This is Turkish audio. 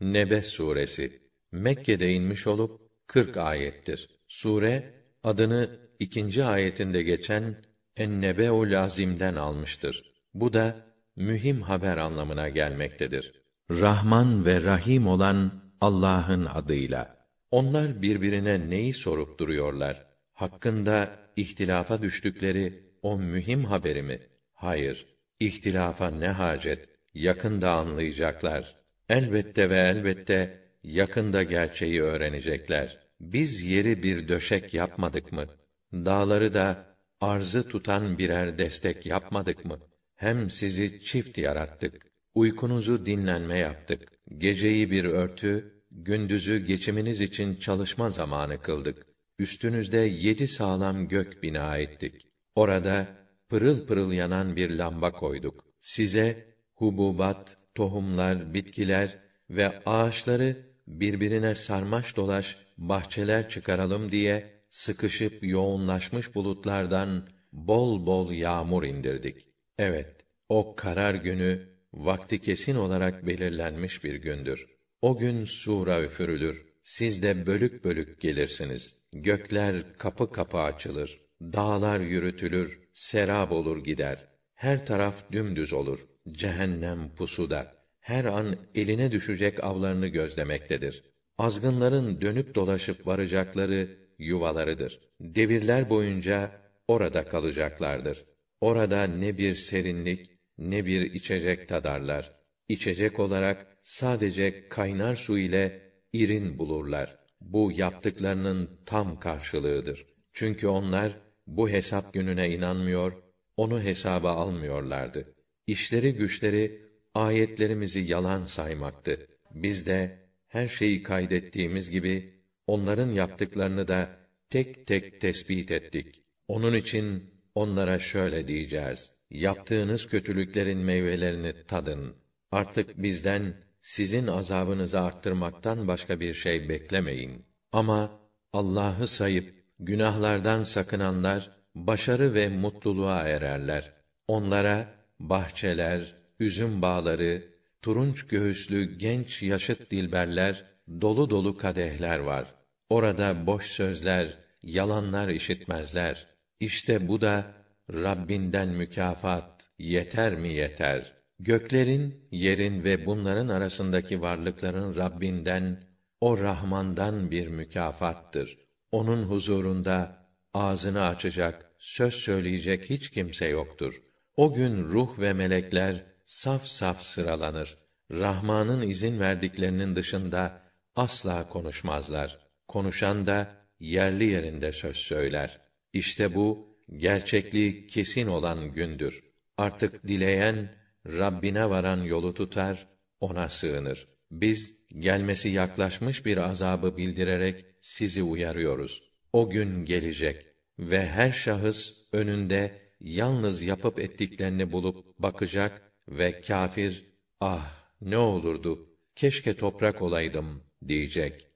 Nebe suresi Mekke'de inmiş olup 40 ayettir. Sure adını ikinci ayetinde geçen En-Nebe'ul Azim'den almıştır. Bu da mühim haber anlamına gelmektedir. Rahman ve Rahim olan Allah'ın adıyla. Onlar birbirine neyi sorup duruyorlar? Hakkında ihtilafa düştükleri o mühim haberi mi? Hayır. İhtilafa ne hacet? Yakında anlayacaklar. Elbette ve elbette yakında gerçeği öğrenecekler. Biz yeri bir döşek yapmadık mı? Dağları da arzı tutan birer destek yapmadık mı? Hem sizi çift yarattık. Uykunuzu dinlenme yaptık. Geceyi bir örtü, gündüzü geçiminiz için çalışma zamanı kıldık. Üstünüzde yedi sağlam gök bina ettik. Orada pırıl pırıl yanan bir lamba koyduk. Size hububat, tohumlar, bitkiler ve ağaçları birbirine sarmaş dolaş bahçeler çıkaralım diye sıkışıp yoğunlaşmış bulutlardan bol bol yağmur indirdik. Evet, o karar günü vakti kesin olarak belirlenmiş bir gündür. O gün sura üfürülür. Siz de bölük bölük gelirsiniz. Gökler kapı kapı açılır. Dağlar yürütülür, serab olur gider. Her taraf dümdüz olur. Cehennem pusuda. Her an eline düşecek avlarını gözlemektedir. Azgınların dönüp dolaşıp varacakları yuvalarıdır. Devirler boyunca orada kalacaklardır. Orada ne bir serinlik ne bir içecek tadarlar. İçecek olarak sadece kaynar su ile irin bulurlar. Bu yaptıklarının tam karşılığıdır. Çünkü onlar bu hesap gününe inanmıyor, onu hesaba almıyorlardı. İşleri güçleri ayetlerimizi yalan saymaktı. Biz de her şeyi kaydettiğimiz gibi onların yaptıklarını da tek tek tespit ettik. Onun için onlara şöyle diyeceğiz: Yaptığınız kötülüklerin meyvelerini tadın. Artık bizden sizin azabınızı arttırmaktan başka bir şey beklemeyin. Ama Allah'ı sayıp günahlardan sakınanlar başarı ve mutluluğa ererler. Onlara bahçeler, üzüm bağları, turunç göğüslü genç yaşıt dilberler, dolu dolu kadehler var. Orada boş sözler, yalanlar işitmezler. İşte bu da Rabbinden mükafat yeter mi yeter? Göklerin, yerin ve bunların arasındaki varlıkların Rabbinden, o Rahmandan bir mükafattır. Onun huzurunda ağzını açacak, söz söyleyecek hiç kimse yoktur. O gün ruh ve melekler saf saf sıralanır. Rahman'ın izin verdiklerinin dışında asla konuşmazlar. Konuşan da yerli yerinde söz söyler. İşte bu gerçekliği kesin olan gündür. Artık dileyen Rabbine varan yolu tutar, ona sığınır. Biz gelmesi yaklaşmış bir azabı bildirerek sizi uyarıyoruz. O gün gelecek ve her şahıs önünde yalnız yapıp ettiklerini bulup bakacak ve kâfir ah ne olurdu keşke toprak olaydım diyecek.